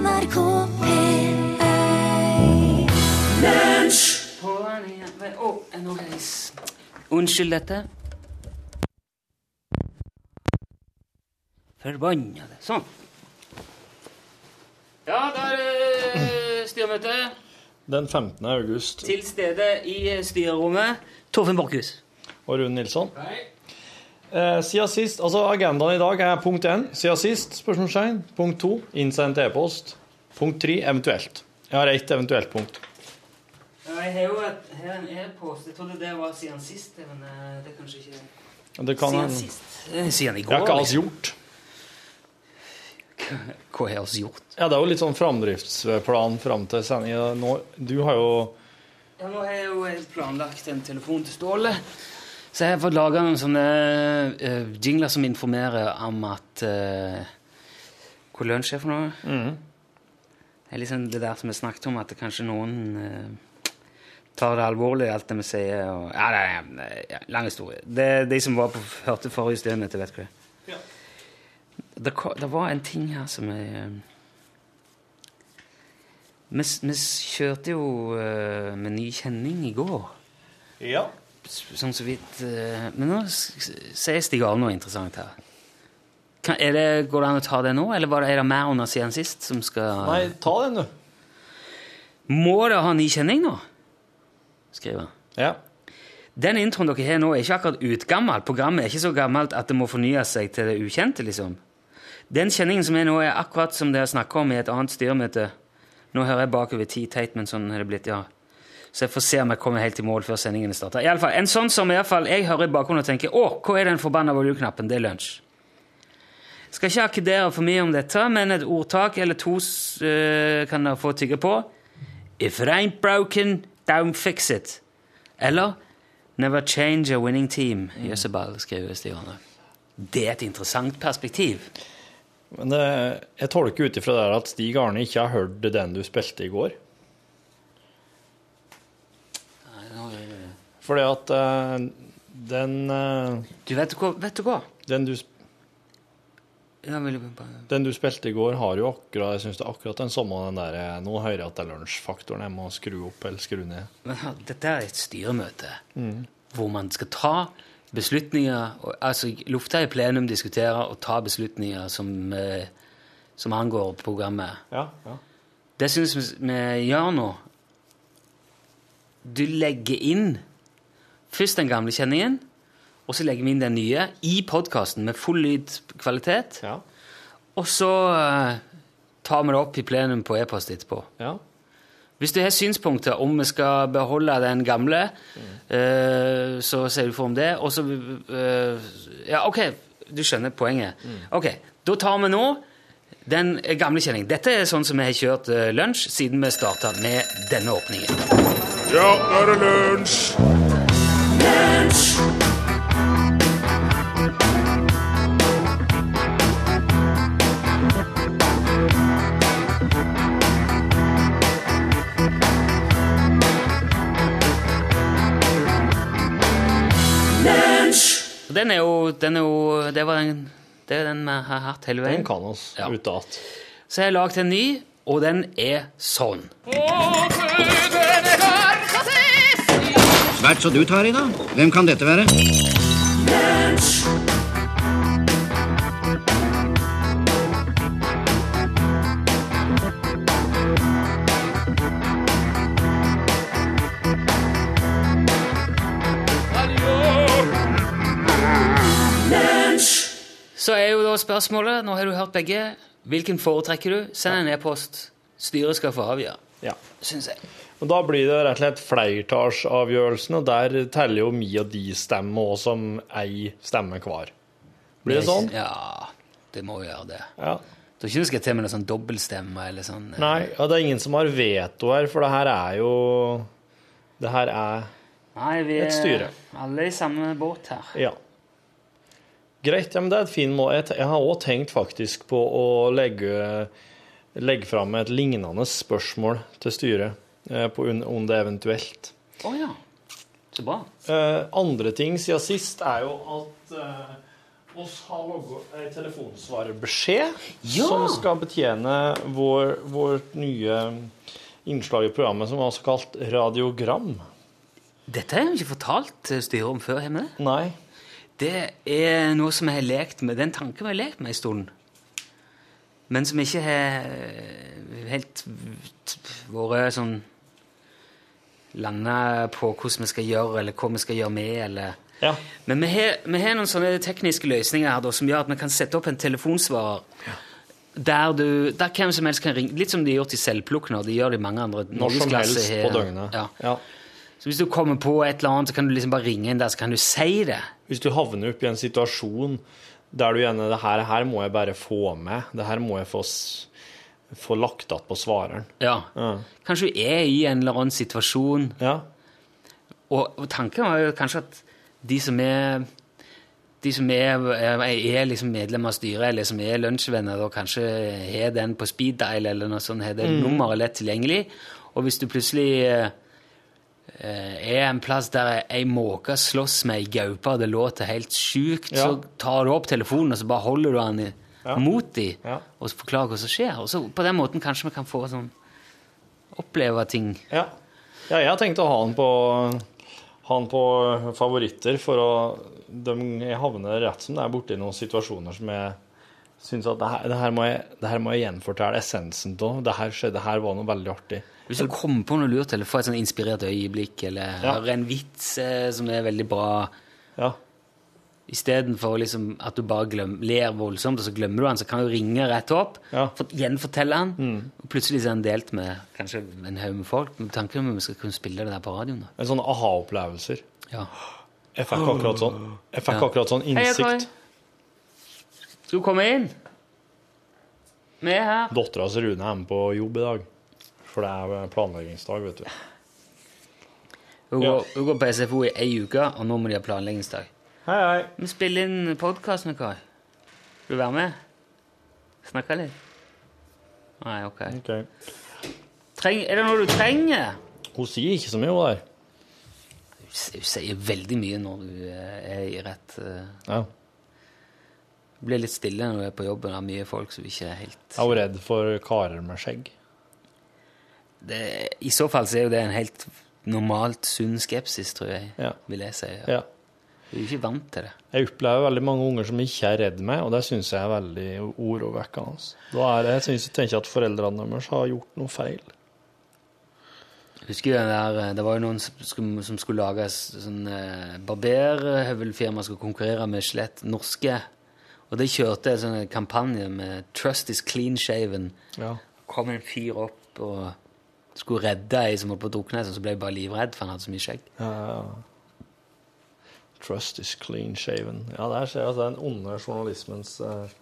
NRK P1 På den igjen. Men, Å, nå er Unnskyld dette. Forbannede. Sånn. Ja, der er det styremøte. Den 15. august. Til stede i styrerommet Torfinn Borchhus. Og Rune Nilsson. Eh, siden sist, altså Agendaen i dag er punkt 1. Siden sist, spørsmålstegn. Punkt 2. Innsendt e-post. Punkt 3. Eventuelt. Jeg har ett eventuelt punkt. Jeg har jo et, her en e-post. Jeg trodde det var siden sist, men eh, det er kanskje ikke Det kan siden sist. Eh, Siden i går går. har ikke alt liksom. gjort. Hva har vi gjort? Ja, Det er jo litt sånn framdriftsplan fram til sendinga. Du har jo Ja, nå har jeg jo planlagt en telefon til Ståle. Så jeg har fått laga noen sånne uh, jingler som informerer om at uh, Hvor lunsj er for noe. Det er liksom det der som vi snakket om, at det kanskje noen uh, tar det alvorlig, alt det vi sier. Og, ja, det er ja, lang historie. Det, er de som var på, hørte forrige styremøte, vet hva det er. Det, det var en ting her som jeg vi, vi kjørte jo uh, med ny kjenning i går. Ja. Sånn så vidt eh, Men nå sier Stig Arne noe interessant her. Kan, det, går det an å ta det nå, eller var det, er det mer under siden sist som skal Nei, ta den, du. Må det ha ny kjenning nå? Skriver han. Ja. Den introen dere har nå, er ikke akkurat utgammel. Programmet er ikke så gammelt at det må fornye seg til det ukjente, liksom. Den kjenningen som er nå, er akkurat som dere snakker om i et annet styremøte. Nå hører jeg bakover ti teit, men sånn har det blitt, ja. Så jeg får se om jeg kommer helt i mål før sendingen starter. I alle fall, en sånn som i alle fall, jeg hører i bakgrunnen og tenker, å, hva er den forbanna voljeknappen? Det er lunsj. Skal ikke akkudere for mye om dette, men et ordtak eller to uh, kan dere få tygge på. If it ain't broken, don't fix it. Eller Never change a winning team. Jøsseball, skriver Stig Arne. Det er et interessant perspektiv. Men det, jeg tolker ut ifra det at Stig Arne ikke har hørt den du spilte i går. Fordi at uh, den uh, Du, vet du hva? Vet du hva? den du, den du spilte i går, har jo akkurat jeg synes det er akkurat den samme den der eh, Nå hører jeg at det er lunsjfaktoren. Jeg må skru opp eller skru ned. Men dette er et styremøte hvor man skal ta beslutninger Altså Lufta i plenum, diskutere og ta beslutninger som, som angår programmet. Ja, ja. Det syns vi gjør nå. Du legger inn først den gamle kjenningen, og så legger vi inn den nye i podkasten med full lydkvalitet. ja. Og så eh, tar vi det opp i plenum på e-post etterpå. ja. Hvis du har synspunkter om vi skal beholde den gamle, eh, så sier du for om det. Og så uh, Ja, OK, du skjønner poenget. Ok, Da tar vi nå den gamle kjenningen. Dette er sånn som vi har kjørt uh, lunsj siden vi starta med denne åpningen. Ja, nå er det lunsj! Den er jo, den er jo Det var den, det er den vi har hatt hele veien. Den kan oss Ja. utenat. Så jeg har lagd en ny, og den er sånn. Svært så du tar i, da. Hvem kan dette være? Så er jo da spørsmålet, nå har du hørt begge, hvilken foretrekker du? Send en e-post. Styret skal få avgjøre, Ja. syns jeg. Og da blir det rett og slett flertallsavgjørelsen, og der teller jo mi og de stemme òg som ei stemme hver. Blir det sånn? Ja, det må jo gjøre det. Ja. Du tror ikke du skal til med noe sånn dobbeltstemme eller sånn? eh, Nei, og det er ingen som har veto her, for det her er jo Det her er Nei, vi Et styre. er alle i samme båt her. Ja. Greit, ja, men det er et fint mål. Jeg, jeg har òg tenkt faktisk på å legge, legge fram et lignende spørsmål til styret, eh, på om det eventuelt. Å ja. Så bra. Eh, andre ting siden sist er jo at, eh, oss har logget en telefonsvarerbeskjed Ja! som skal betjene vår, vårt nye innslag i programmet, som er også kalt radiogram. Dette har jeg ikke fortalt styret om før. har vi det? Nei. Det er noe som jeg har lekt med. Den tanken jeg har lekt med en stund. Men som ikke har helt vært sånn Landa på hvordan vi skal gjøre, eller hva vi skal gjøre med, eller Ja. Men vi har, vi har noen sånne tekniske løsninger her da, som gjør at vi kan sette opp en telefonsvarer der, du, der hvem som helst kan ringe. Litt som de har gjort i Selvplukk nå. De gjør det i mange andre Når som helst på døgnet. Ja. Ja. Så hvis du kommer på et eller annet, så kan du liksom bare ringe inn der, så kan du si det. Hvis du havner opp i en situasjon der du gjerne Det her, her må jeg bare få med. Det her må jeg få, få lagt igjen på svareren. Ja. Ja. Kanskje du er i en eller annen situasjon, Ja. og, og tanken var jo kanskje at de som er de som er, er, liksom medlem av styret, eller som er lunsjvenner, da kanskje har den på speed dial eller noe sånt, har det Mm. nummeret lett tilgjengelig. Og hvis du plutselig eh, er en plass der ei måke slåss med ei gaupe, og det låter helt sjukt, Ja. så tar du opp telefonen, og så bare holder du den Ja. mot dem, Ja. og forklarer hva som skjer. Og så på den måten kanskje vi kan få sånn Oppleve ting. Ja. ja, jeg har tenkt å ha den på, ha den på favoritter for å de, Jeg havner rett som det er borti noen situasjoner som jeg syns at det her, det her, må jeg, det her må jeg gjenfortelle essensen av. Det her skjedde, det her var noe veldig artig. Hvis du kommer på noe lurt, eller får et sånn inspirert øyeblikk, eller Ja. hører en vits eh, som er veldig bra, Ja. istedenfor liksom at du bare glem, ler voldsomt, og så glemmer du han, så kan du ringe rett opp, Ja. for, gjenfortelle han, og plutselig er han delt med kanskje en haug med folk. Med tanke om vi skal kunne spille det der på radioen. da. En sånn aha-opplevelser. Ja. Jeg fikk akkurat sånn, jeg fikk Ja. akkurat sånn Hei, innsikt. Skal du komme inn? Vi er her. Dattera til Rune er med på jobb i dag. For det er planleggingsdag, vet du. Hun, går, hun går på SFO i ei uke, og nå må de ha planleggingsdag. Hei, hei. Vi spiller inn podkast med Kai. Vil du være med? Snakke litt? Nei, ok. okay. Treng, er det noe du trenger? Hun sier ikke så mye, hun der. Hun sier veldig mye når du eh, er i rett eh, Ja. Blir litt stille når du er på jobben har mye folk som ikke er helt Er hun redd for karer med skjegg? Det, I så fall så er jo det en helt normalt sunn skepsis, tror jeg. Ja. Vil jeg si. Ja. Ja. Du er jo ikke vant til det. Jeg opplever veldig mange unger som ikke er redd meg, og det syns jeg er veldig urovekkende. Da er det, jeg synes, jeg tenker at foreldrene deres har gjort noe feil. Husker den der, eh, Det var jo noen som skulle, som skulle lage sånn eh, barberhøvelfirma skulle konkurrere med Skjelett norske. Og de kjørte en sånn kampanje med 'Trust is clean shaven'. Ja. kom en fyr opp og skulle redde ei som holdt på å drukne, så ble jeg bare livredd, for han hadde så mye skjegg. Trust is clean shaven. Ja, der ser jeg det er den onde journalismens eh,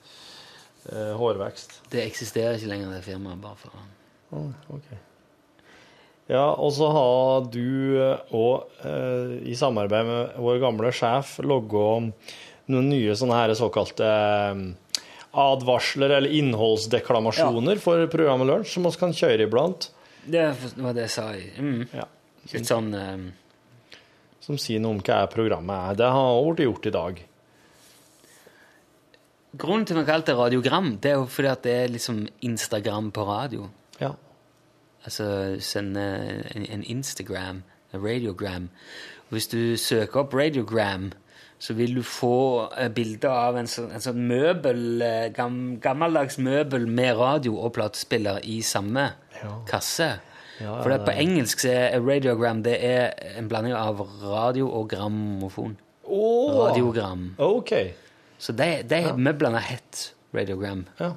eh, hårvekst. Det eksisterer ikke lenger, det firmaet. bare for... han. Oh, ok. Ja, og så har du òg, i samarbeid med vår gamle sjef, logga noen nye sånne her såkalte eh, advarsler eller innholdsdeklamasjoner for programmet Lunsj, som vi kan kjøre iblant. Det var det jeg sa mm. Ja. Litt sånn um... Som sier noe om hva programmet er. Det har også blitt gjort i dag. Grunnen til at vi kalte det radiogram, det er jo fordi at det er liksom Instagram på radio. Ja. Altså sende en, en Instagram, en radiogram. Og hvis du søker opp radiogram, så vil du få eh, bilder av en sånn, en sånn møbel, eh, gam, gammeldags møbel med radio og platespiller i samme. Kasse. Ja, For det er på engelsk så er radiogram det er en blanding av radio og grammofon. Oh, Radiogram. OK. Så de, de møblene har hett radiogram. Ja.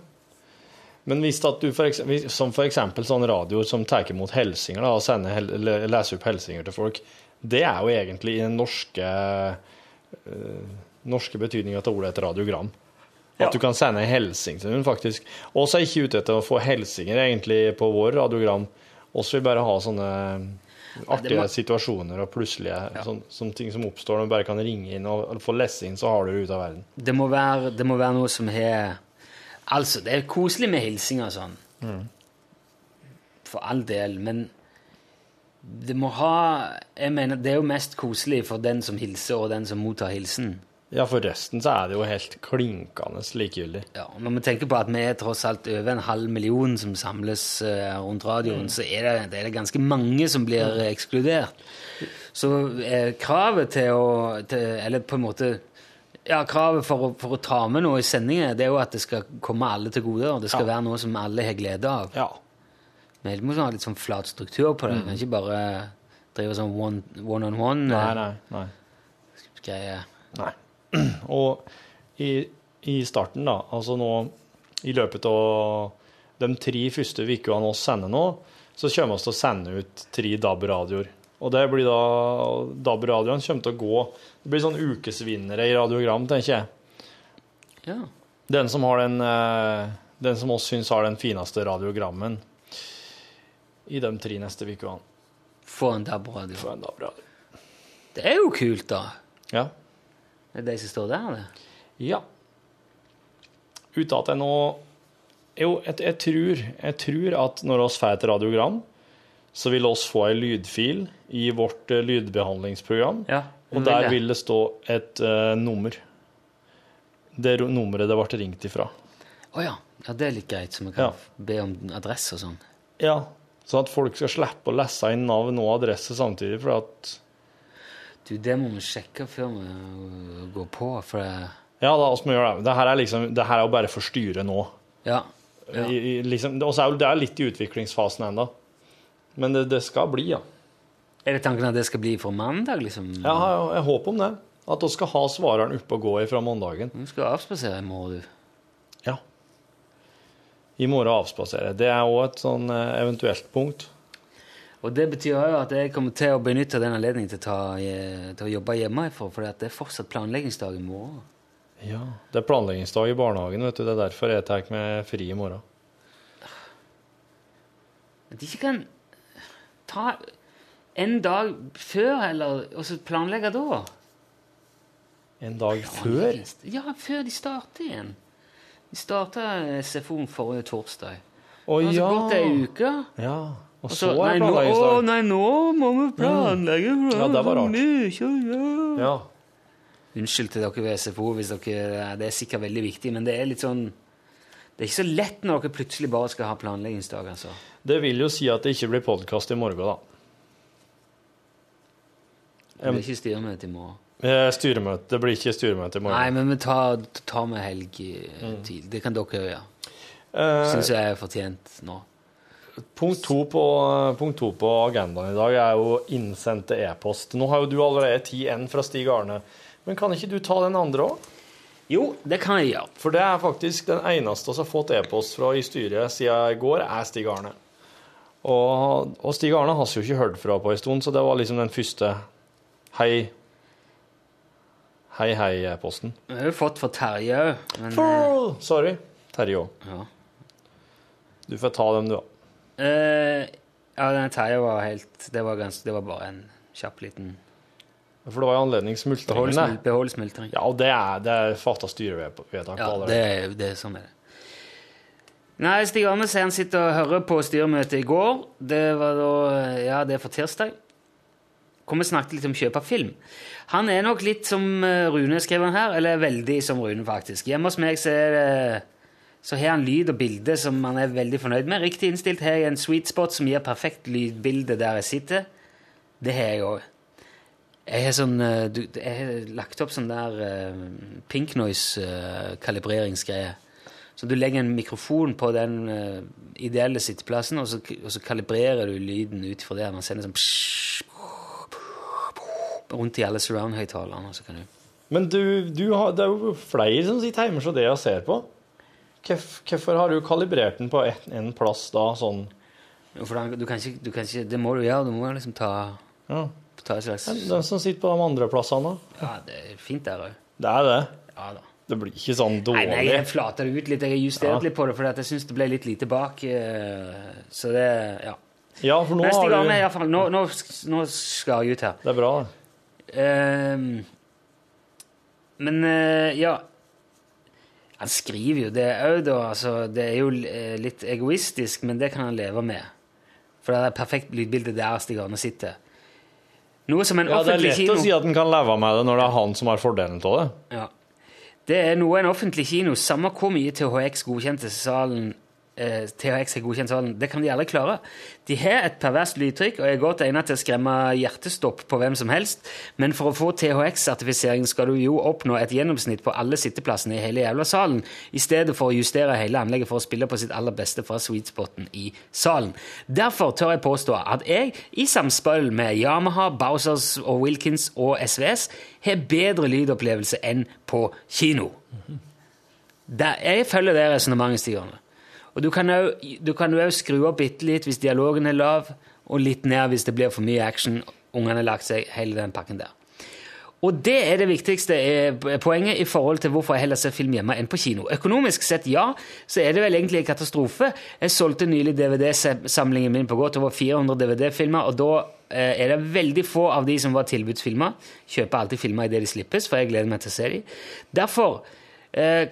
Men hvis at du for eksempel, som for eksempel sånn radio som tar imot hilsener da, og sender, leser opp hilsener til folk, det er jo egentlig i den norske, øh, norske betydninga av ordet et radiogram. At Ja. du kan sende hilsen til henne, faktisk. Vi er ikke ute etter å få hilsener, egentlig på vår radiogram. Vi vil bare ha sånne artige må- situasjoner og plutselige sånn, sånne ting som oppstår når du bare kan ringe inn og, få lese inn, så har du det ut av verden. Det må være, det må være noe som har Altså, det er koselig med hilsinger og sånn. For all del, men det må ha Jeg mener, det er jo mest koselig for den som hilser, og den som mottar hilsen. Ja, for resten så er det jo helt klinkende likegyldig. Ja, når vi tenker på at vi er tross alt over en halv million som samles eh, rundt radioen, så er det, det er ganske mange som blir eh, ekskludert. Så eh, kravet til å til, Eller på en måte ja, Kravet for å, for å ta med noe i sendingen, det er jo at det skal komme alle til gode. og Det skal Ja. være noe som alle har glede av. Ja. Men Vi må ha litt sånn flat struktur på det. Kan ikke bare drive sånn one- one-on-one Nei, eh, nei, nei. greie. Nei. Og i, i starten, da, altså nå i løpet av de tre første ukene vi sender nå, så kommer vi til å sende ut tre DAB-radioer. Og det blir da DAB-radioene kommer til å gå Det blir sånn ukesvinnere i radiogram, tenker jeg. Ja. Den som har den eh, Den som oss syns har den fineste radiogrammen i de tre neste ukene, Få en DAB-radio. får en DAB-radio. Det er jo kult, da. Ja. Det er de som står der, eller? Ja. Uten at jeg nå Jo, jeg, jeg, tror, jeg tror at når vi får et radiogram, så vil vi få ei lydfil i vårt eh, lydbehandlingsprogram. Ja, og der vil det stå et uh, nummer. Det nummeret det ble ringt ifra. Å ja. ja. Det er litt greit, så vi kan Ja. be om adresse og sånn. Ja. Sånn at folk skal slippe å lese inn navn og adresse samtidig, for at Du, det må vi sjekke før vi øh, går på, for det Ja, da vi må gjøre det. Det her er liksom Det her er jo bare forstyrre nå. Ja. ja. I, i, liksom, og så er det er litt i utviklingsfasen ennå. Men det, det skal bli, ja. Er det tanken at det skal bli for mandag, liksom? Jeg jeg håper om det. At vi skal ha svareren oppe og gå fra mandagen. Du skal avspasere i morgen, du. Ja. I morgen avspasere. Det er òg et sånn eh, eventuelt punkt. Og det betyr jo at jeg kommer til å benytte den anledningen til ta, eh, til å jobbe hjemmefra, for det er fortsatt planleggingsdag i morgen. Ja. Det er planleggingsdag i barnehagen, vet du. Det er derfor jeg tar meg fri i morgen. At de ikke kan ta en dag før, heller, og så planlegge da. En dag før? Ja, før de starter igjen. De starta SFO-en forrige torsdag. Å Det har ja. gått ei uke. ja. Og så nei, nå, å, nei, nå må vi planlegge. for Ja, det var rart. ja. Ja. Unnskyld til dere ved SFO, hvis dere, det er sikkert veldig viktig, men det er litt sånn Det er ikke så lett når dere plutselig bare skal ha planleggingsdag. altså. Det vil jo si at det ikke blir podkast i morgen, da. Det blir ikke styremøte i morgen. Eh, Styremøte. Det blir ikke styremøte i morgen. Nei, men vi tar, tar med helg eh, tid. Det kan dere gjøre. Eh, Syns jeg er fortjent nå. Punkt to, på, punkt to på agendaen i dag er jo innsendte e-post. Nå har jo du allerede ti N fra Stig Arne, men kan ikke du ta den andre òg? Jo, det kan jeg gjøre. For det er faktisk den eneste vi har fått e-post fra i styret siden i går, er Stig Arne. Og, og Stig Arne har vi jo ikke hørt fra på en stund, så det var liksom den første hei Hei, hei-e-posten. Vi har jo fått fra Terje òg, men eh, sorry. Terje òg. ja. Du får ta dem, du, da. Eh, ja, den Terje var helt det var, ganske, det var bare en kjapp liten For det var jo anledning Behold, smultringen. behold smultring. Ja, og det er, det er fatta styrevedtak. Ja, det, er- det som sånn er det. Nei, Stig Arne sier han sitter og hører på styremøtet i går. Det var da Ja, det er for tirsdag. Kom og snakket litt om kjøp av film. Han er nok litt som eh, Rune, skriver han her. Eller veldig som Rune, faktisk. Hjemme hos meg så er det så har han lyd og bilde som han er veldig fornøyd med. Riktig innstilt har jeg en sweet spot som gir perfekt lydbilde der jeg sitter. Det har jeg òg. Jeg har, sånn, eh, jeg har lagt opp sånn der uh, pink noise-kalibreringsgreie. så du legger en mikrofon på den eh, ideelle sitteplassen, og så, og så kalibrerer du lyden ut fra det. Man sender sånn psh, rundt i alle surround-høyttalerne. Men du, du har, det er jo flere som sitter hjemme hos deg og ser på. Hvorf- Hvorfor har du kalibrert den på en, en plass da, sånn For du kan ikke, du kan ikke, det må du gjøre. Du må liksom ta, ja. ta et slags Den som sitter på de andre plassene, da? Ja, det er fint der òg. Det er det. Ja da. Det blir ikke sånn dårlig. nei, jeg flater det ut litt. Jeg har justert Ja. litt på det, for jeg syns det ble litt lite bak. eh, Så det Ja. Ja, for nå Neste har gang, du i hvert fall. Nå, nå, nå skal jeg ut her. Det er bra. Ehm, men eh, ja Han skriver jo det òg, da. Altså, det er jo eh, litt egoistisk, men det kan han leve med. For det er perfekt lydbilde der Stig Arne sitter. Noe som en Ja, det er lett kino å si at en kan leve med det når det er han som har fordelen av det. Ja. Det er noe en offentlig kino, samme hvor mye THX godkjente salen eh, THX har godkjent salen, det kan de aldri klare. De har et perverst lydtrykk og er godt egnet til å skremme hjertestopp på hvem som helst, men for å få THX-sertifisering skal du jo oppnå et gjennomsnitt på alle sitteplassene i hele jævla salen, i stedet for å justere hele anlegget for å spille på sitt aller beste fra sweet spoten i salen. Derfor tør jeg påstå at jeg, i samspill med Yamaha, Bowsers og Wilkins og SVS, har bedre lydopplevelse enn på kino. Der, jeg følger det resonnementet, Stig Arne. Og du kan òg skru opp bitte litt hvis dialogen er lav, og litt ned hvis det blir for mye action. Ungene har lagt seg, hele den pakken der. Og det er det viktigste eh, poenget i forhold til hvorfor jeg heller ser film hjemme enn på kino. Økonomisk sett, ja, så er det vel egentlig en katastrofe. Jeg solgte nylig DVD-samlingen min på godt over 400 DVD-filmer, og da eh, er det veldig få av de som var tilbudsfilmer. Kjøper alltid filmer idet de slippes, for jeg gleder meg til å se dem. Derfor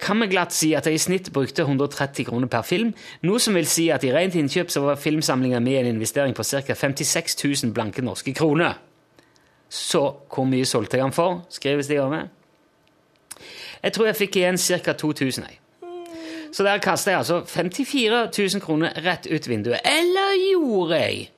kan vi glatt si at jeg i snitt brukte 130 kroner per film, noe som vil si at i rent innkjøp så var filmsamlinga med en investering på ca. 56 000 blanke norske kroner. Så hvor mye solgte jeg den for? skriver Stig Arne. Jeg tror jeg fikk igjen ca. 2000. Jeg. Så der kasta jeg altså 54 000 kroner rett ut vinduet. Eller gjorde jeg?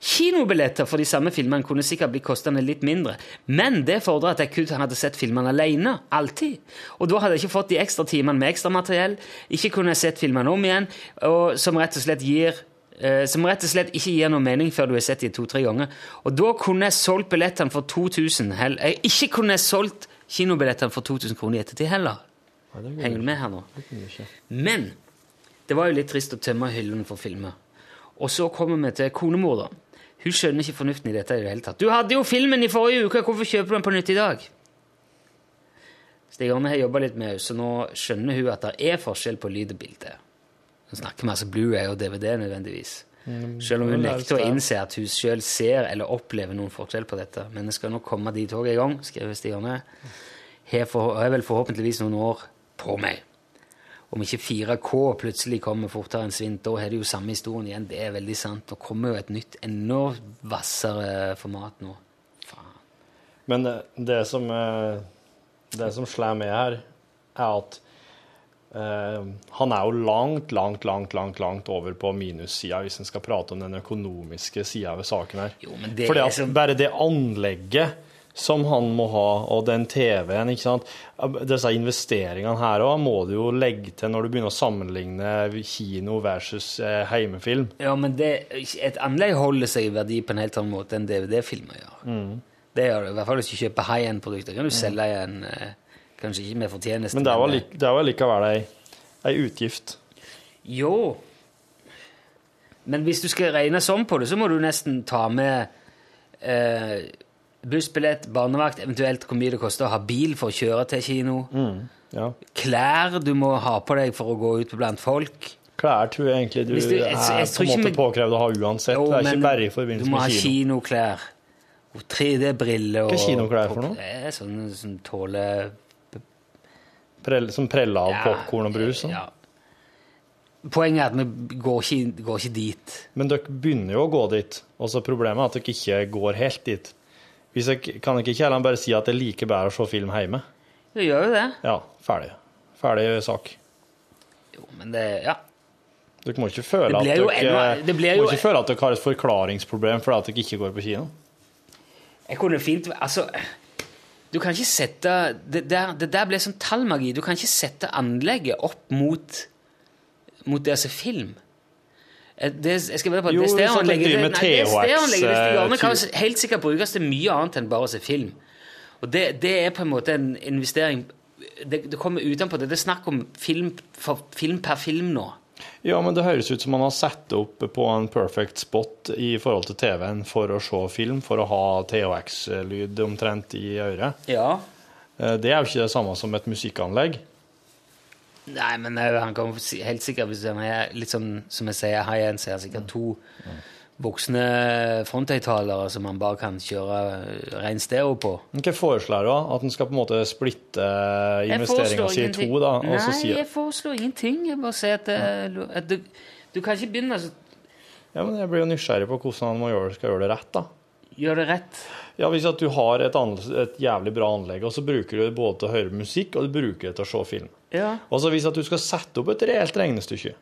Kinobilletter for de samme filmene kunne sikkert bli kostende litt mindre, men det fordrer at jeg kun hadde sett filmene alene. Alltid. Og da hadde jeg ikke fått de ekstra timene med ekstramateriell, ikke kunne jeg sett filmene om igjen, og som rett og slett gir eh, som rett og slett ikke gir noe mening før du har sett de to-tre ganger. Og da kunne jeg solgt billettene for 2000 hell- eh, Ikke kunne jeg solgt kinobillettene for 2000 kroner i ettertid heller. Henger du med her nå? Men det var jo litt trist å tømme hyllene for filmer. Og så kommer vi til konemor, da. Hun skjønner ikke fornuften i dette i det hele tatt. Du hadde jo filmen i forrige uke, hvorfor kjøper du den på nytt i dag? Stig Arne har jobba litt med henne, så nå skjønner hun at det er forskjell på lyd og bilde. Hun snakker altså Blu-ray og DVD nødvendigvis. Selv om hun er nekter å innse at hun selv ser eller opplever noen forskjell på dette. Men det skal nok komme dit òg en gang, skriver Stig Arne. Har vel forhåpentligvis noen år på meg. Om ikke 4K plutselig kommer fortere enn svint, da har det jo samme historien igjen. Det er veldig sant. Nå kommer jo et nytt, enda hvassere format nå. Faen. Men det, det som eh, Det som slår meg her, er at eh, han er jo langt, langt, langt langt, langt over på minussida hvis en skal prate om den økonomiske sida ved saken her. Jo, men det Fordi at så- bare det anlegget som han må ha, og den TV-en, ikke sant Disse investeringene her òg må du jo legge til når du begynner å sammenligne kino versus eh, heimefilm. Ja, men det, et anlegg holder seg i verdi på en helt annen måte enn DVD-filmer gjør. Det gjør det, i hvert fall hvis du kjøper high end-produkter. Kan du selge en eh, Kanskje ikke med fortjeneste. Men det men, eh, det var likevel ei, ei utgift. Jo. Men hvis du skal regne sånn på det, så må du nesten ta med eh, bussbillett, barnevakt, eventuelt hvor mye det koster å ha bil for å kjøre til kino. Ja. Klær du må ha på deg for å gå ut blant folk. Klær tror jeg egentlig du, du- jeg- jeg er på en måte vi- påkrevd å ha uansett. Jo, det er ikke bare i Du må ha kinoklær. 3D-briller og Hva er kinoklær for noe? Det er sånne som tåler Prell, som preller av Ja, popkorn og brus. sånn. Ja. Poenget er at vi går ikke, går ikke dit. Men dere begynner jo å gå dit. Og så problemet er at dere ikke går helt dit. Hvis jeg, kan ikke heller bare si at det er like bedre å se film hjemme? Du gjør jo det. Ja, ferdig. Ferdig sak. Jo, men det Ja. Dere må ikke føle Det at dere, ennå- det blir må ikke føle at dere har et forklaringsproblem fordi at dere ikke går på kino. Jeg kunne fint Altså, du kan ikke sette Det der, det der ble sånn tallmagi. Du kan ikke sette anlegget opp mot mot det se film. Eh, Det, jeg skal på at Jo, det stedet han nei, til Stig kan eh, helt sikkert brukes til mye annet enn bare å se film. Og det, det er på en måte en investering Det, det kommer utenpå det. Det er snakk om film, film per film nå. Ja, men det høres ut som man har satt opp på en perfect spot i forhold til TV-en for å se film, for å ha THX-lyd omtrent i øret. Ja. Eh, Det er jo ikke det samme som et musikkanlegg. Nei, men eh, han kan helt sikkert Hvis han er litt sånn som jeg sier, high end, så er han sikkert to voksne fronthøyttalere som man bare kan kjøre eh, ren stereo på. Hva foreslår du? da? At en skal på en måte splitte investeringa si i to? da? Og så Nei, sier jeg foreslår ingenting. Jeg bare sier at, det, at du, du kan ikke begynne så... Ja, men jeg blir jo nysgjerrig på hvordan han må gjøre, skal gjøre det rett, da. gjøre det rett. Ja, hvis at du har et, et jævlig bra anlegg, og så bruker du det både til å høre musikk, og du bruker det til å se film. Ja. Og så hvis at du skal sette opp et reelt regnestykke,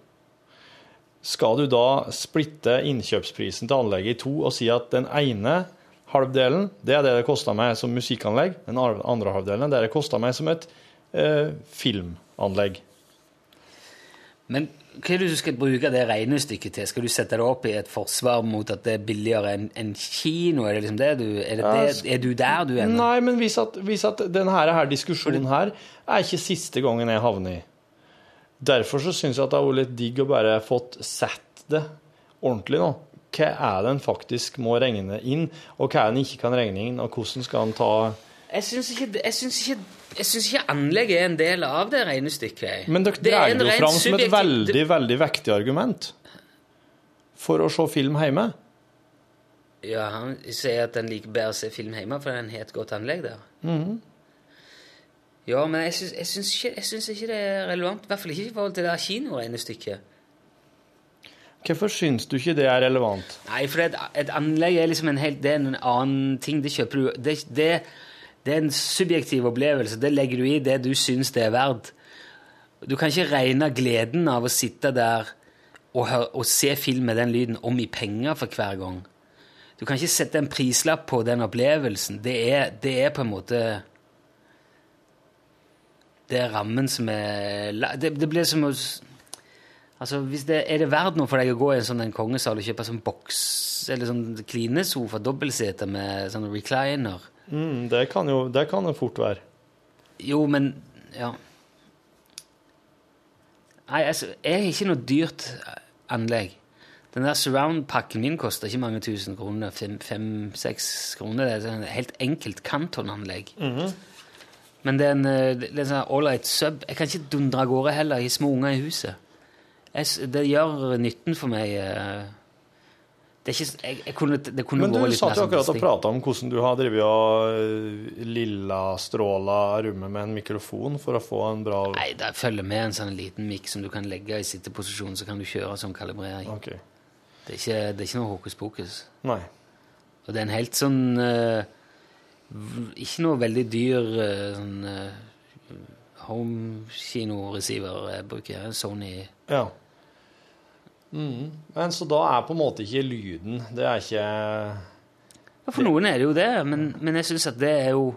skal du da splitte innkjøpsprisen til anlegget i to og si at den ene halvdelen, det er det det koster meg som musikkanlegg, den andre halvdelen, det er det det koster meg som et eh, filmanlegg. Men hva er det du skal bruke det regnestykket til? Skal du sette det opp i et forsvar mot at det er billigere enn en kino? Er det liksom det du Er, det det, er du der du er nå? Nei, men vis at, vis at denne her diskusjonen her er ikke siste gangen jeg havner i. Derfor så syns jeg at det har vært litt digg å bare fått sett det ordentlig nå. Hva er det en faktisk må regne inn, og hva er det en ikke kan regne inn, og hvordan skal en ta Jeg syns ikke, ikke, ikke anlegget er en del av det regnestykket. Men dere Det er en det jo fram som et veldig, veldig vektig argument for å se film hjemme. Ja, han sier at han liker bedre å se film hjemme fordi han har et godt anlegg der. Mhm. Ja, men jeg syns, ikke, ikke det er relevant. I hvert fall ikke i forhold til det kinoregnestykket. Hvorfor syns du ikke det er relevant? Nei, for et, et anlegg er liksom en helt Det er en annen ting. Det kjøper du det, det, det er en subjektiv opplevelse. Det legger du i det du syns det er verdt. Du kan ikke regne gleden av å sitte der og, høre, og se film med den lyden om i penger for hver gang. Du kan ikke sette en prislapp på den opplevelsen. Det er, det er på en måte Det er rammen som er Det, det blir som å Altså, det, Er det verdt noe for deg å gå i en sånn kongesal og kjøpe sånn boks eller sånn klinesofa, dobbeltseter med sånn recliner? Mm, det kan jo det kan det fort være. Jo, men Ja. Nei, altså, jeg har ikke noe dyrt anlegg. Den der surround-pakken min koster ikke mange tusen kroner. Fem-seks kroner. Det er et sånn helt enkelt kantonanlegg. Men det er en, eh, en sånn ålreit sub. Jeg kan ikke dundre av gårde heller i små unger i huset. Jeg, det gjør nytten for meg eh, Det ikke jeg, jeg kunne, Det kunne Men du satt jo sånn akkurat og prata om hvordan du har drevet og eh, lillastråla rommet med en mikrofon for å få en bra Nei, det følger med en sånn liten mikk som du kan legge i sitteposisjon, så kan du kjøre som kalibrering. Okay. Det, er ikke, det er ikke noe hokus pokus. Nei. Og det er en helt sånn eh, Ikke noe veldig dyr eh, sånn home-kinoreceiver jeg bruker. Sony Ja. Mm. Men så da er på en måte ikke lyden Det er ikke Ja, For noen er det jo det, men, men jeg syns at det er jo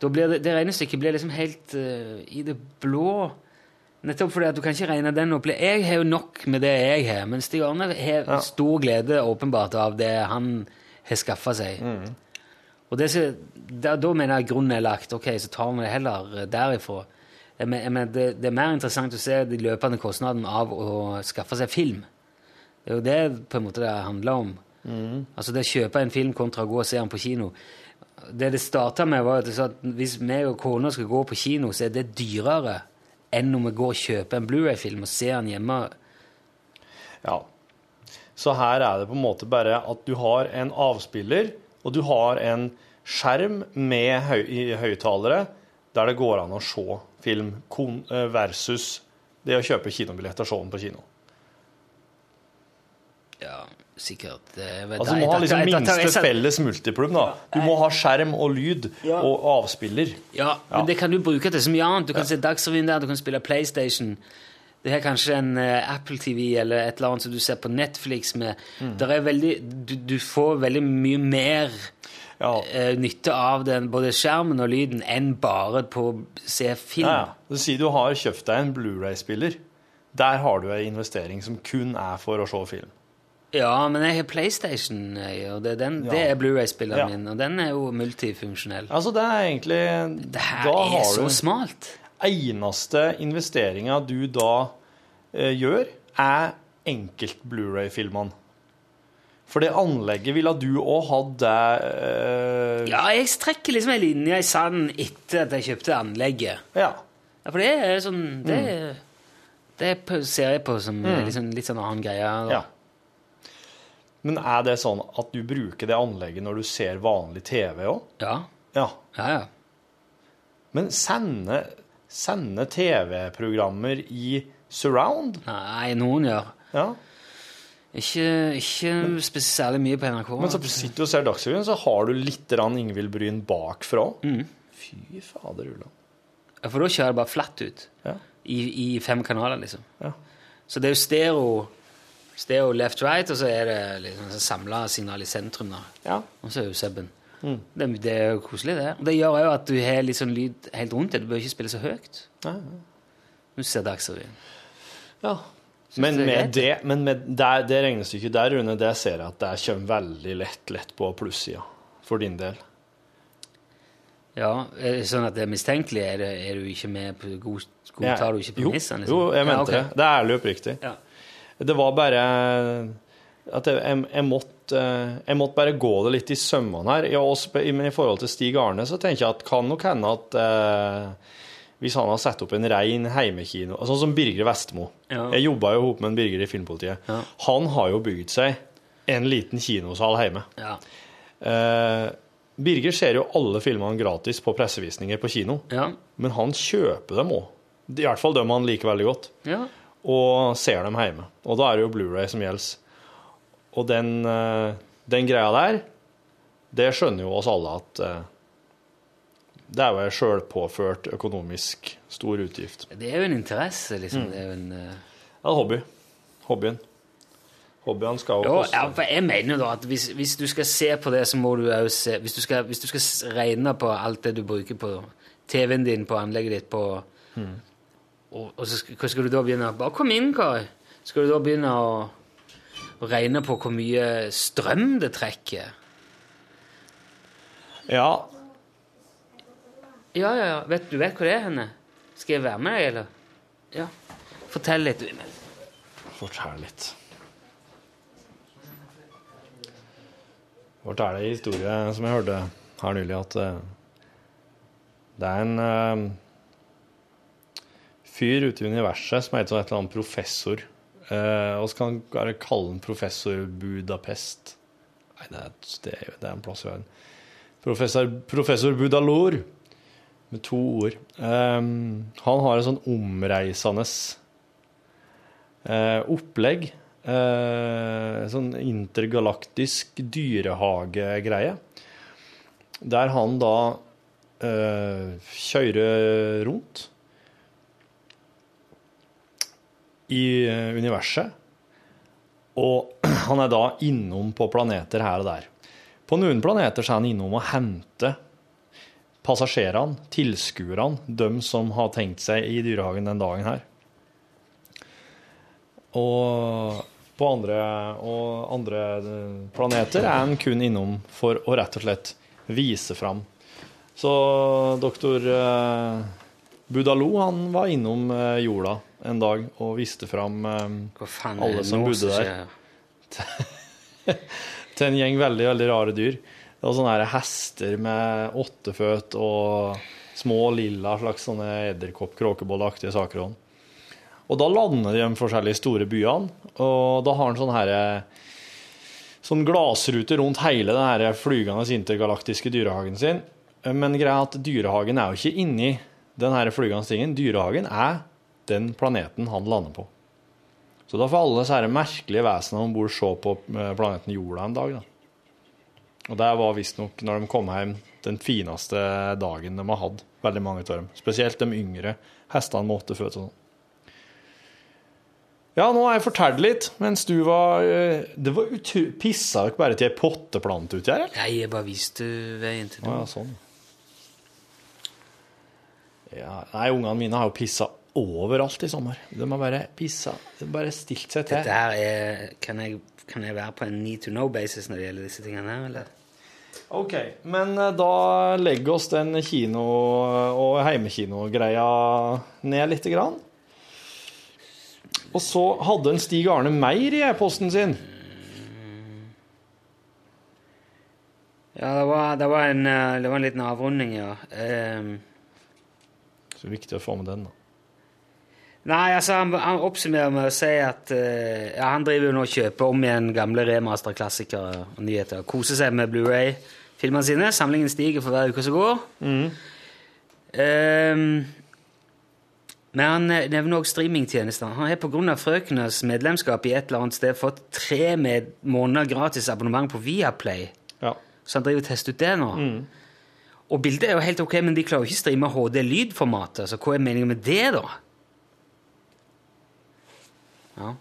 da blir det, det regnestykket blir liksom helt uh, i det blå. Nettopp fordi at du kan ikke regne den opp. Jeg har jo nok med det jeg har, men Stig Arne har Ja. stor glede åpenbart av det han har skaffa seg. Og det, da, da mener jeg grunnen er lagt. Ok, så tar vi det heller eh, derifra. Men, det, det er mer interessant å se de løpende kostnadene av å skaffe seg film. Det er jo det på en måte det handler om. Altså det å kjøpe en film kontra å gå og se den på kino. Det det starta med, var at hvis meg og kona skal gå på kino, så er det dyrere enn om vi går og kjøper en Blu-ray-film og ser den hjemme. Ja. Så her er det på en måte bare at du har en avspiller, og du har en skjerm med høy høyttalere der det går an å se film eh, versus det å kjøpe kinobillett og se den på kino. Ja, sikkert. Det er Altså Du må ha liksom minste felles multiplum. da. Du må ha skjerm og lyd Ja. og avspiller. Ja, men det kan du bruke til så mye annet. Du kan se Dagsrevyen der, du kan spille PlayStation. Det er kanskje en eh, Apple TV eller et eller annet som du ser på Netflix med. Mm. Der er veldig, du, du får veldig mye mer Ja. eh, nytte av den, både skjermen og lyden enn bare på å se film. Ja, ja. Du sier du har kjøpt deg en Blu-ray-spiller. Der har du en investering som kun er for å se film. Ja, men jeg har PlayStation, og det, er den, Ja. er Blu-ray-spilleren min, og den er jo multifunksjonell. Altså, det er egentlig Det her er har så du smalt. eneste investeringa du da eh, gjør, er enkelt Blu-ray-filmene. For det anlegget ville du òg hatt det eh, Ja, jeg strekker liksom en linje i sanden etter at jeg kjøpte anlegget. ja. Ja, for det er sånn Det, det ser jeg på som liksom, litt sånn annen greie. da. ja. Men er det sånn at du bruker det anlegget når du ser vanlig TV òg? Ja, Ja. ja. ja. Men sende, sende TV-programmer i surround? Nei, noen gjør. Ja. Ikke, ikke særlig mye på NRK. Men så sitter du og ser Dagsrevyen, så har du litt Ingvild Bryn bakfra. Fy fader, Ulla. Ja, For da kjører det bare flatt ut. Ja. I, I fem kanaler, liksom. Ja. Så det er jo stereo, stereo left-right, og så er det liksom samla signal i sentrum. da. ja. Og så er jo subben. Det, det er jo koselig, det. Og det gjør jo at du har litt sånn lyd helt rundt deg. Du bør ikke spille så høyt. Ja, Du ser Dagsrevyen. ja. Men med det, men med det, det regnestykket der, Rune, det ser jeg at det kommer veldig lett, lett på plussida. For din del. Ja, er det sånn at det er mistenkelig? Er, det, er du ikke med på god, Godtar du ikke premissene? Liksom? jo, jeg mente ja, okay. det. Det er ærlig og oppriktig. Ja. Det var bare at jeg, jeg, jeg, måtte, jeg måtte bare gå det litt i sømmene her. Men i forhold til Stig Arne så tenker jeg at kan nok hende at eh, hvis han har satt opp en rein heimekino Sånn som Birger Vestmo. Ja. Jeg jobba jo sammen med en Birger i Filmpolitiet. Ja. Han har jo bygd seg en liten kinosal hjemme. Ja. Eh, Birger ser jo alle filmene gratis på pressevisninger på kino, Ja. men han kjøper dem òg. I hvert fall dem han liker veldig godt ja. og ser dem hjemme. Og da er det jo Blu-ray som gjelder. Og den, eh, den greia der, det skjønner jo oss alle at eh, det er jo en sjølpåført økonomisk stor utgift. Det er jo en interesse, liksom. Mm. Det er jo en... uh... Er hobby. Hobbyen. Hobbyen skal jo koste. ja, for jeg mener jo da at hvis, hvis du skal se på det, så må du òg se hvis du, skal, hvis du skal regne på alt det du bruker på TV-en din, på anlegget ditt, på og, og så skal, skal du da begynne Bare kom inn, Kari. Skal du da begynne å, å regne på hvor mye strøm det trekker? Ja, Ja, ja, ja. Vet, du vet hvor det er henne? Skal jeg være med deg, eller? Ja. Fortell litt. fortell litt. Fortell en historie som jeg hørte her nylig, at eh, det er en uh, fyr ute i universet som heter et eller annet professor. Uh, og så kan han kalle han professor Budapest. Nei, det er, det er, det er en plass i verden. Professor, professor Budalor, med to ord. Um, han har en sånn omreisende uh, opplegg. Uh, sånn intergalaktisk dyrehagegreie. Der han da uh, kjører rundt i universet. Og han er da innom på planeter her og der. På noen planeter så er han innom og hente passasjerene, tilskuerne, dem som har tenkt seg i dyrehagen den dagen her. Og på andre, og andre planeter er han kun innom for å rett og slett vise fram. Så doktor eh, Budalo han var innom eh, jorda en dag og viste fram eh, Alle som bodde der. til en gjeng veldig, veldig rare dyr. Det var sånne her hester med åtteføt og små lilla slags sånne edderkopp, kråkebollaktige saker. også. Og da lander de i forskjellige store byene, og da har han sånn her sånn glassrute rundt hele den her flygende intergalaktiske dyrehagen sin. Men greia er at dyrehagen er jo ikke inni den her flygende tingen. Dyrehagen er den planeten han lander på. Så da får alle disse merkelige vesenene om bord se på eh, planeten Jorda en dag. da. Og det var visstnok når de kom hjem den fineste dagen de har hatt. Veldig mange av dem. Spesielt de yngre hestene med åtte føtter. sånn. Ja, nå har jeg fortalt litt, mens du var eh, Det var utru... Pissa dere bare til ei potteplante uti her, eller? Nei, jeg bare viste veien til Å noe. ja, sånn. Ja, nei, ungene mine har jo pissa overalt i sommer. De har bare pissa Bare stilt seg til. Dette her er kan jeg, kan jeg være på en need to know-basis når det gjelder disse tingene her, eller? OK, men eh, da legger oss den kino- og heimekinogreia ned lite grann. Og så hadde en Stig Arne Meyer i e-posten sin. Ja, det var, det var, en, eh, det var en liten avrunding, ja. Um. Så viktig å få med den, da. Nei, altså, han, han oppsummerer med å si at uh, ja, han driver jo nå og kjøper om igjen gamle remaster-klassikere og nyheter. Koser seg med Blu-ray-filmene sine. Samlingen stiger for hver uke som går. Ehm, Men han eh, nevner også streamingtjenester. Han har pga. frøkenes medlemskap i et eller annet sted fått tre med måneder gratis abonnement på Viaplay. Ja. Så han driver og tester ut det nå. Og bildet er jo helt ok, men de klarer jo ikke å streame HD-lydformatet. Så hva er meningen med det, da? Ja.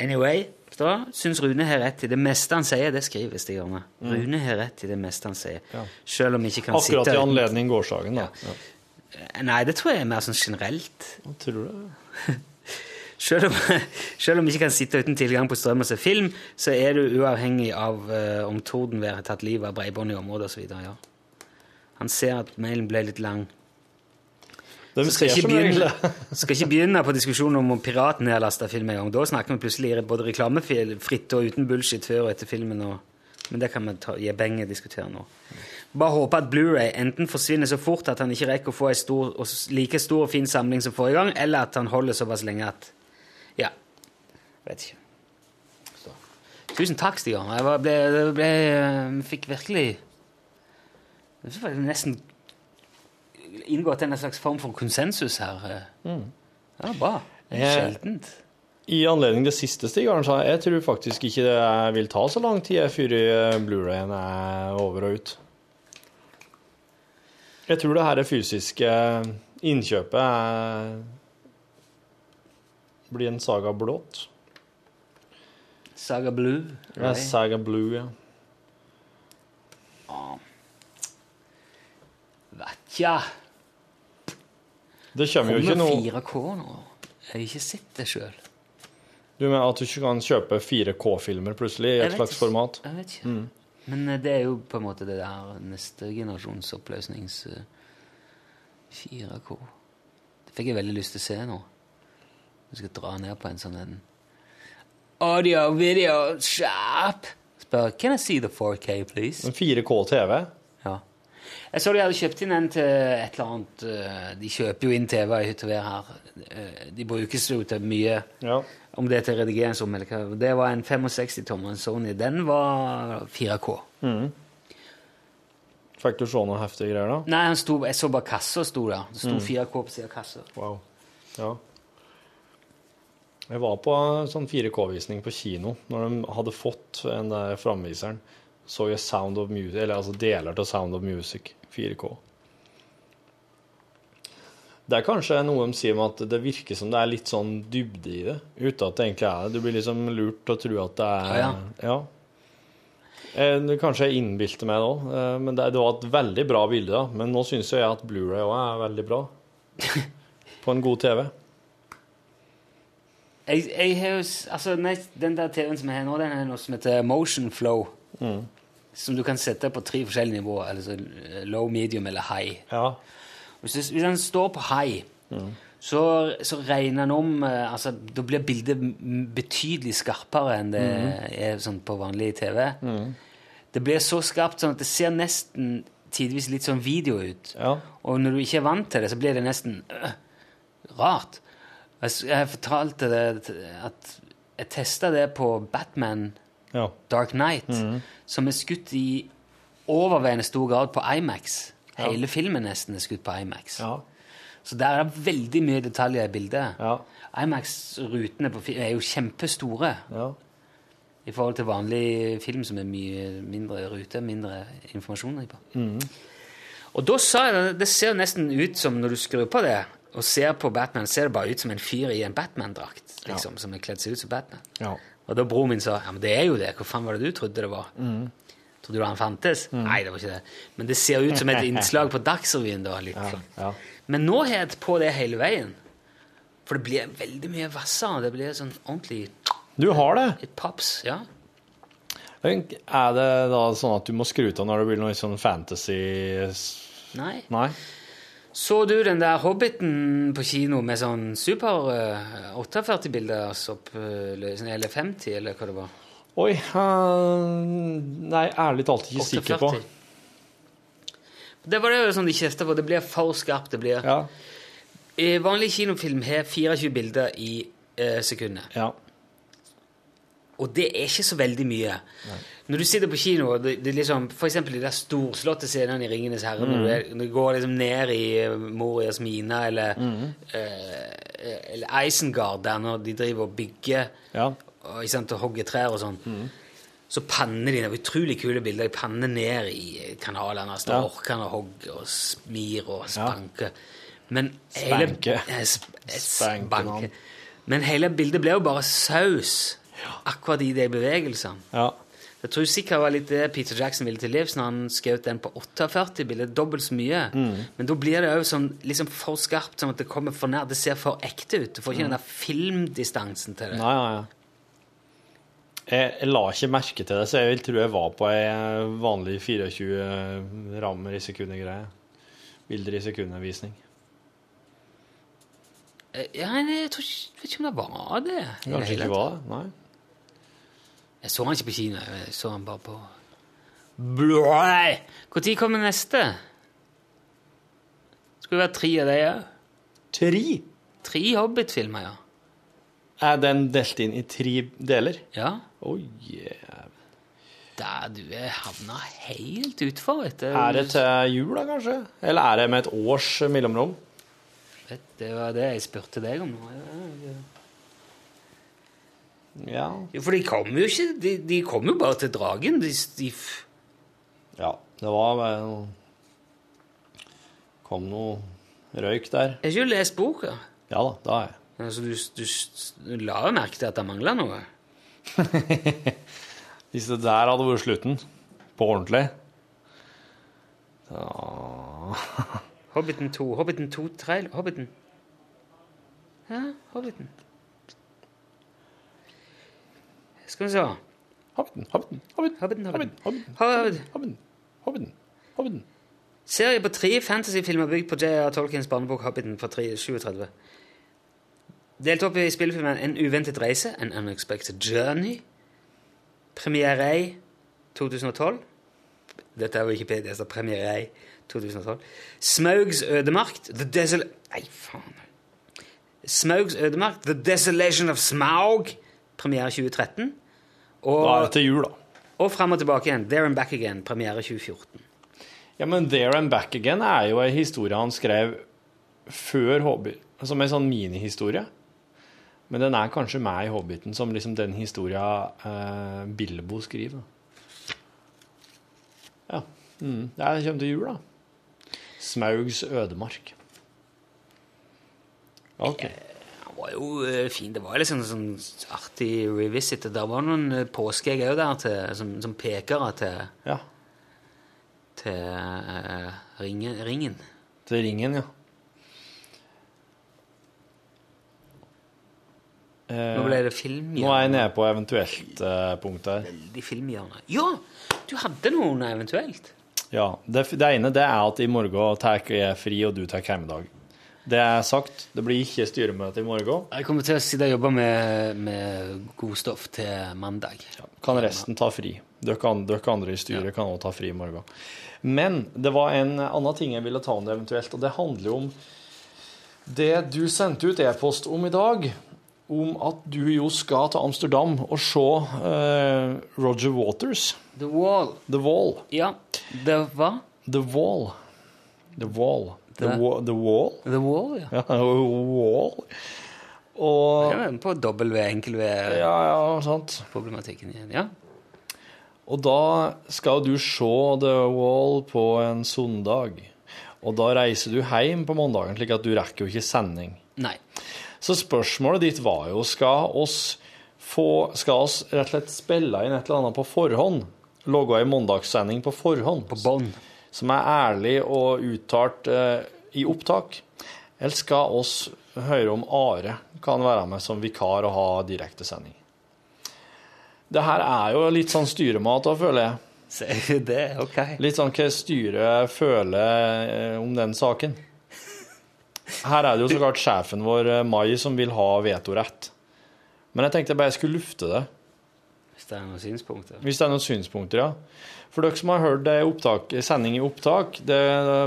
Anyway, da syns Rune har rett i det meste han sier. Det skriver Stig-Arne. Rune har rett i det meste han sier. Ja. Selv om vi ikke kan Akkurat sitte i anledning gårsdagen, da. Ja. Nei, det tror jeg er mer sånn generelt. Hva tror det. Selv om, selv om vi ikke kan sitte uten tilgang på strøm og se film, så er du uavhengig av uh, om tordenværet har tatt livet av bredbånd i området osv. Ja. Han ser at mailen ble litt lang. De Så skal ikke, begynne, skal ikke begynne på diskusjonen om om piraten nedlasta film en gang. Da snakker vi plutselig både reklamefritt og uten bullshit før og etter filmen. Og, men det kan vi ta, gi Benge diskutere nå. Bare håpe at Blu-ray enten forsvinner så fort at han ikke rekker å få en stor, like stor og fin samling som forrige gang, eller at han holder såpass lenge at Ja. Vet ikke. Så. Tusen takk, Stian. Jeg var- ble, ble, jeg fikk virkelig Jeg nesten inngått en slags form for konsensus her. Det Ja, bra. Sjeldent. I anledning det siste Stig Arne sa, jeg tror faktisk ikke det vil ta så lang tid før eh, Blu-rayen er over og ut. Jeg tror det her fysiske innkjøpet er, blir en saga blått. Saga Blue. Ja, Saga Blue, ja. Vatja. Det kommer jo ikke noe 4K nå? Jeg har ikke sett det sjøl. Du mener at du ikke kan kjøpe 4K-filmer plutselig i et slags format? Jeg vet ikke. Men eh, det er jo på en måte det der neste generasjons oppløsnings eh, 4K. Det fikk jeg veldig lyst til å se nå. Jeg skal dra ned på en sånn en Audio video shop. Spør Can I see the 4K, please? En 4K-TV? Ja. Jeg så de hadde kjøpt inn en til et eller annet eh, De kjøper jo inn TV i hytte her. Eh, De brukes jo til mye, Ja. om det er til redigeringsrom eller hva. Det var en 65-tommer, en Sony. Den var 4K. Fikk du se noe heftige greier, da? Nei, han sto, jeg så bare kassa sto der. Det sto 4K på siden av kassa. Wow. Ja. Jeg var på en sånn 4K-visning på kino når de hadde fått den der framviseren. Så jeg Sound of Music, eller altså deler til Sound of Music 4K. Det er kanskje noe de sier om at det virker som det er litt sånn dybde i det, uten at det egentlig er det. Du blir liksom lurt til å tro at det er Ja, ja. Eh, Kanskje jeg innbilte meg det òg, men det, det var et veldig bra bilde. da. Men nå syns jeg at Blu-ray òg er veldig bra. På en god TV. Jeg, jeg har jo s- Altså, nei, den der TV-en som jeg har nå, den er noe som heter Motion Flow. Som du kan sette på tre forskjellige nivåer. Altså eh, low, medium eller high. Ja. Hvis, det, hvis den står på high, så, så regner den om eh, altså, Da blir bildet betydelig skarpere enn det er sånn på vanlig TV. Det blir så skarpt sånn at det ser nesten tidvis litt sånn video ut. Ja. Og når du ikke er vant til det, så blir det nesten øh, rart. Jeg, jeg fortalte det at jeg testa det på Batman ja. Dark Knight, som er skutt i overveiende stor grad på IMAX. Hele filmen nesten er skutt på IMAX. Ja. Så der er det veldig mye detaljer i bildet. Ja. IMAX-rutene er jo kjempestore ja. i forhold til vanlig film som er mye mindre rute, mindre informasjon på. Og da sa jeg det, det ser nesten ut som når du skrur på det og ser på Batman, ser det bare ut som en fyr i en Batman-drakt, liksom, som er kledd seg ut som Batman. Ja. Og da broren min sa ja, men det er jo det. Hva faen var det du trodde det var? Trodde du han fantes? Nei, det var ikke det. Men det ser ut som et innslag på Dagsrevyen. da, litt ja, ja. Men nå har jeg på det hele veien. For det blir veldig mye hvassere. Det blir sånn ordentlig Du har det? Et pops. Ja. Er det da sånn at du må skru av når det blir noe sånn fantasy Nei. Nei? Så du den der Hobbiten på kino med sånn super uh, 48-bilders oppløsning, eller 50, eller hva det var? Oi eh, Nei, ærlig talt ikke sikker på. Det var det jo sånn de kjefta på. Det blir for skarpt. det blir... Ja. Vanlig kinofilm har 24 bilder i eh, sekundet. ja. Og det er ikke så veldig mye. Når du sitter på kino, og det, det liksom, eksempel de der storslåtte scenene i 'Ringenes herre', er, når du går liksom ned i eh, Morias mine eller, eh, eller Isengard, der når de driver og bygger Ja. og, sant, og hogger trær og sånn, så panner de utrolig kule bilder. De panner ned i kanalene. Altså, Ja. orkene hogger og smir og spanker. Men Spanke. Hele, eh, sp, eh, Spanke spanke. Men hele bildet ble jo bare saus akkurat i de bevegelsene. Ja. Jeg tror sikkert det var litt det Peter Jackson ville til livs når han skjøt den på 48 bilder. dobbelt så mye. Mm. Men da blir det jo sånn, liksom for skarpt, sånn at det kommer for nær. Det ser for ekte ut. Du får ikke den der filmdistansen til det. Nei, nei, nei. Jeg, jeg la ikke merke til det, så jeg vil tro jeg var på ei vanlig 24 rammer i sekundet-greie. Bilder i sekundet-visning. Eh, Ja, jeg tror ikke, vet ikke om det var det Kanskje ikke var det? Nei. Jeg så han ikke på kino. Jeg så han bare på Blæh! Når kommer neste? Skulle være tre av de òg. Tre? Tre Hobbit-filmer, ja. Er den delt inn i tre deler? Ja. Oi, yeah. Der du er havna helt utfor etter Er det til jul, da, kanskje? Eller er det med et års mellomrom? Vet, Det var det jeg spurte deg om nå. Ja, ja. Ja. Jo, for de kom jo ikke De, de kom jo bare til dragen. De, de ja. Det var Det Kom noe røyk der. Har ikke lest boka. Ja da, da har jeg. Altså, du, du, du la jo merke til at det mangla noe. Hvis det der hadde vært slutten, på ordentlig da... Hobbiten 2. Hobbiten 2 trail, Hobbiten. Ja, Hobbiten. Skal vi se Hobbiten, Hobbiten, Hobbiten, Hobbiten, Hobbiten, Hobbiten. Hobbiten, Hobbiten. Hobbiten. Serie på tre fantasyfilmer bygd på J.R. Tolkiens barnebok Hobbiten fra 3 37. Delt opp i spillefilmen En uventet reise, An Unexpected Journey. Premiere i 2012. Dette er Wikipedia, så premiere i 2012. Smaugs ødemark, The Desol... Nei, faen. Smaugs ødemark, The Desolation of Smaug. Premiere 2013. Da er det til jul, da. og Frem og tilbake igjen. There and Back Again. Premiere 2014. Ja, men There and Back Again er jo en historie han skrev før Hobbit, som en sånn minihistorie. Men den er kanskje meg i Hobbiten som liksom den historia eh, Bilbo skriver. Ja. Mm. Det er- kommer til jul, da. Smaugs ødemark. OK. Var jo eh, fin. Det var liksom sånn artig revisit. Det var noen eh, påskeegg òg der til, som, som pekere til, Ja. til uh, ringen, ringen. Til ringen, ja. Nå ble det Nå er jeg nede på eventuelt-punktet her. Veldig filmhjørne. Ja! Du hadde noen eventuelt. Ja, det, det ene det er at i morgen tar jeg fri, og du tar hjemmedag. Det er sagt. Det blir ikke styremøte i morgen. Jeg kommer til å sitte og jobbe med, med godstoff til mandag. Kan resten ta fri. Dere, dere andre i styret kan også ta fri i morgen. Men det var en annen ting jeg ville ta om det eventuelt, og det handler om det du sendte ut e-post om i dag, om at du jo skal til Amsterdam og se uh, Roger Waters, The Wall. The Wall. Ja, det var The Wall. The Wall. The, the Wall? The Wall, ja. Ja, Wall. Og er på W-enkel-V-problematikken Ja, ja, sant. igjen. Ja. Og da skal du se The Wall på en søndag. Og da reiser du hjem på mandagen, slik at du rekker jo ikke sending. Nei. Så spørsmålet ditt var jo skal oss få Skal oss rett og slett spille inn et eller annet på forhånd? Logge ei mandagssending på forhånd? På bånn. Som er ærlig og uttalt eh, i opptak? Eller skal oss høre om Are kan være med som vikar og ha direktesending? Det her er jo litt sånn styremat da, føler jeg. Så det er ok. Litt sånn hva styret føler eh, om den saken. Her er det jo så klart sjefen vår, eh, Mai, som vil ha vetorett. Men jeg tenkte jeg bare skulle lufte det, Hvis det er noen synspunkter. hvis det er noen synspunkter, ja. For dere som har hørt det opptak, sending i opptak, det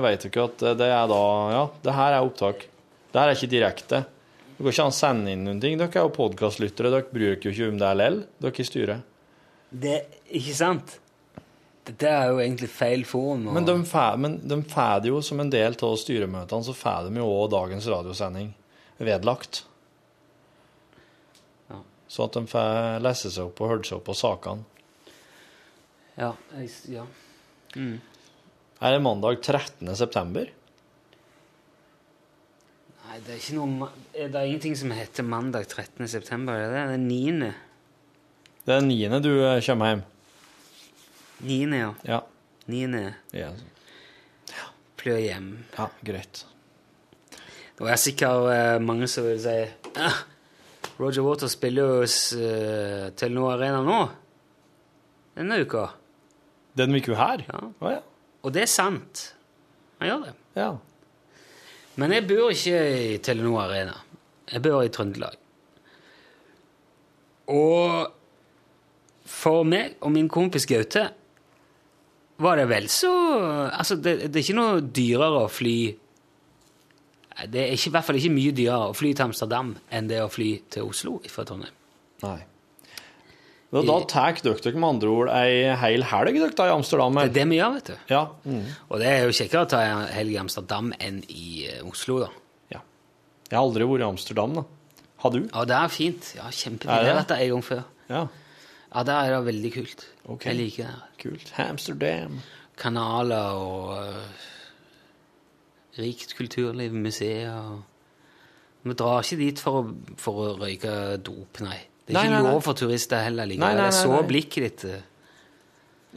vet dere at det er da Ja, det her er opptak. Det her er ikke direkte. Det går ikke an å sende inn noen ting. Dere er jo podkastlyttere, dere bryr dere jo ikke om det lell, dere i styret. Det Ikke sant? Dette er jo egentlig feil forum. Og... Men de får, de det jo som en del av styremøtene, så får de jo òg dagens radiosending vedlagt. Ja. Så at de får lese seg opp og høre seg opp på sakene. Ja. Jeg, ja. Er det mandag 13. september? Nei, det er ikke noe Det er ingenting som heter mandag 13. september. Det er den 9. Det er den 9. du eh, kommer hjem. 9. ja. Ja. 9. Ja, Plør hjem. ja greit. Det er sikkert eh, mange som vil si ah, Roger Waters spiller jo hos uh, Telenor Arena nå. Denne uka. Den uka her? Ja. Oh, ja. Og det er sant. Han gjør det. ja. Men jeg bor ikke i Telenor Arena. Jeg bor i Trøndelag. Og for meg og min kompis Gaute var det vel så Altså, det, det er ikke noe dyrere å fly Det er ikke, i hvert fall ikke mye dyrere å fly til Amsterdam enn det å fly til Oslo fra Trondheim. Nei. Men da tar dere med andre ord ei hel helg dere da i Amsterdam? Det er det vi gjør, vet du. Ja. Mm. Og det er jo kjekkere å ta en helg i Amsterdam enn i eh, Oslo, da. ja. Jeg har aldri vært i Amsterdam, da. Har du? Ja, det er fint. Ja, kjempefint. Jeg har vært der en gang før. Ja. Ja, der er det veldig kult. Okay. Jeg liker det. Kult. Amsterdam. Kanaler og uh, rikt kulturliv, museer og Vi drar ikke dit for å, for å røyke dop, nei. Det er Nei, ikke nei, lov for turister heller likevel. Nei, nei, nei, så blikket ditt. øh.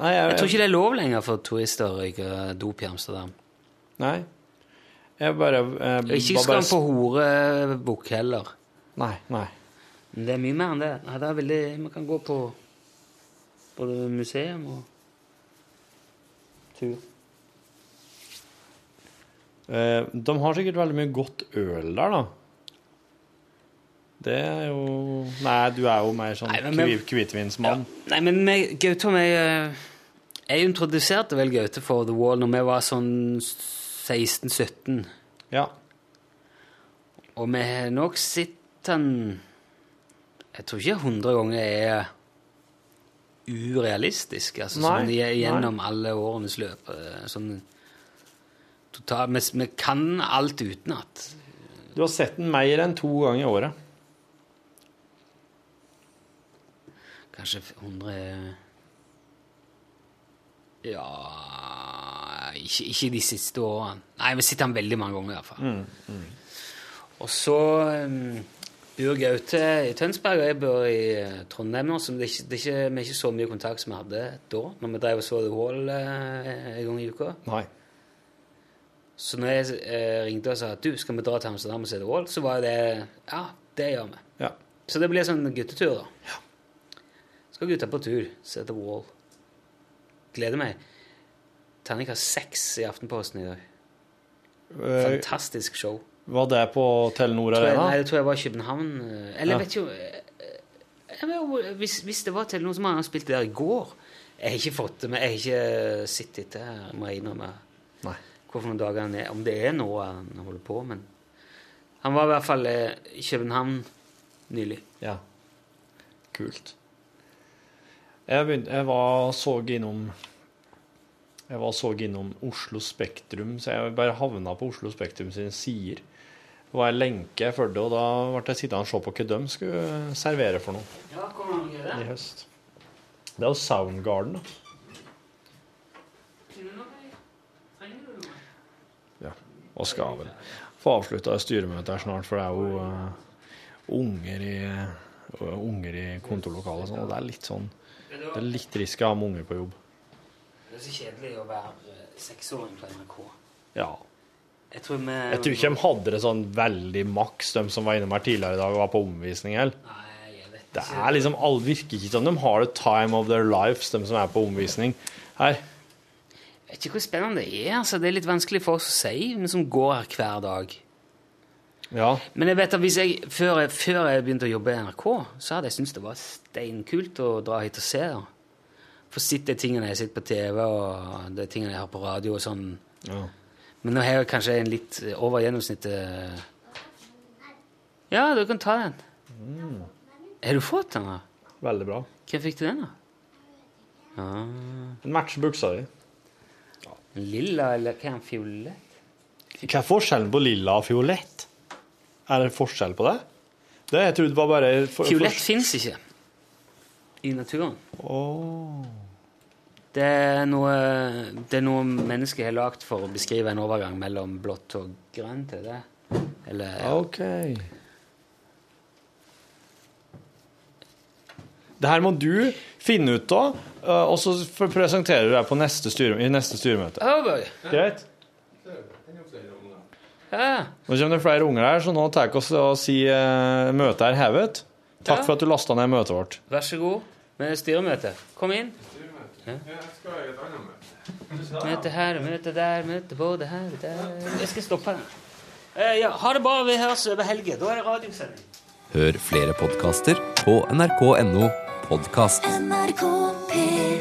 Nei, jeg, Jeg tror ikke det er lov lenger for turister å røyke dop i Amsterdam. Nei. Jeg bare jeg, Ikke skal han på horebukk heller. Nei, nei. Men det er mye mer enn det. Nei, det er veldig, Man kan gå på både museum og tur. Eh, de har sikkert veldig mye godt øl der, da. Det er jo Nei, du er jo mer sånn Nei, hvitvinsmann. Nei, men meg, Gaute og meg eh, Jeg introduserte vel Gaute for The Wall når vi var sånn 16-17. Ja. Og vi har nok sett den Jeg tror ikke 100 ganger er urealistisk. Altså, Nei, sånn gjennom gjennom alle årenes løp. eh, Sånn totalt vi, vi kan alt utenat. Du har sett den mer enn to ganger i året. Kanskje 100 er- Ja ikke, ikke de siste årene. Nei, vi sitter han veldig mange ganger, i hvert fall. Og så um, bor Gaute i Tønsberg, og jeg bor i eh, Trondheim nå, så det er ikke, det er ikke, vi er ikke så mye kontakt som vi hadde da, når vi drev og så The Wall eh, en gang i uka. Nei. Så når jeg eh, ringte og sa at du, skal vi dra til Amsterdam og se The Wall, så var det ja, det gjør vi. Ja. Så det blir sånn guttetur, da. Skal gutta på tur, se The Wall. Gleder meg. Terningkast seks i Aftenposten i dag. Eh, Fantastisk show. var det på Telenor Arena? nei, det tror jeg var i København. eh, Eller Ja. vet jo eh, hvis, hvis det var Telenor, så må han ha spilt der i går. Jeg har ikke fått det med. Jeg har ikke sett etter, må jeg innrømme. Nei. Hvorfor noen dager han er, Om det er nå han holder på, men Han var i hvert fall i København nylig. Ja. Kult. Jeg, begynte, jeg var så innom Jeg var så innom Oslo Spektrum, så jeg bare havna på Oslo Spektrum sine sider. Det var en lenke jeg fulgte, og da ble jeg sittende og se på hva de skulle servere for noe Ja, kommer han ikke i høst. Det er jo Soundgarden, da. Ja. Og skal vel få avslutta styremøtet her snart, for det er jo uh, unger i uh, unger i kontorlokalet og sånn, og det er litt sånn Det er litt risky å ha med unger på jobb. Det er så kjedelig å være eh, seksåring på NRK. Ja. Jeg tror vi Jeg tror ikke de hadde det sånn veldig maks, de som var innom her tidligere i dag og var på omvisning heller. Det er liksom, alle virker ikke som de har the time of their lives, de som er på omvisning her. Jeg vet ikke hvor spennende det er. altså. Det er litt vanskelig for oss å si, vi som går her hver dag. Ja. Men jeg vet at hvis jeg, før, jeg, før jeg begynte å jobbe i NRK, så hadde jeg syntes det var steinkult å dra hit og se. da. Få sett de tingene jeg sitter på TV, og de tingene jeg har på radio og sånn. ja. Men nå har jeg kanskje en litt over gjennomsnittet Ja, du kan ta den. Har du fått den? da? Veldig bra. Hvem fikk du den, da? Ja. Den matcher buksa di. Lilla eller hva er den? Fiolett? Hva er forskjellen på lilla og fiolett? Er det forskjell på det? Det jeg trodde var bare for, Fiolett fins ikke i naturen. Åh. Det er noe, det er noe mennesker har lagd for å beskrive en overgang mellom blått og grønt. Er det? Eller ja. OK. Det her må du finne ut av, eh, og så presenterer du deg på neste styre, i neste styremøte. Oh. Greit? Ja. Nå kommer det flere unger her, så nå tar vi oss og si uh, møtet er hevet. Takk Ja. for at du lasta ned møtet vårt. Vær så god med styremøte. Kom inn. Møte her, og møte der, møte både her og der Jeg skal stoppe den. Eh, ja, ha det bra. Vi høres over helga. Da er det radiosending. Hør flere podkaster på nrk.no podkast. NRK P1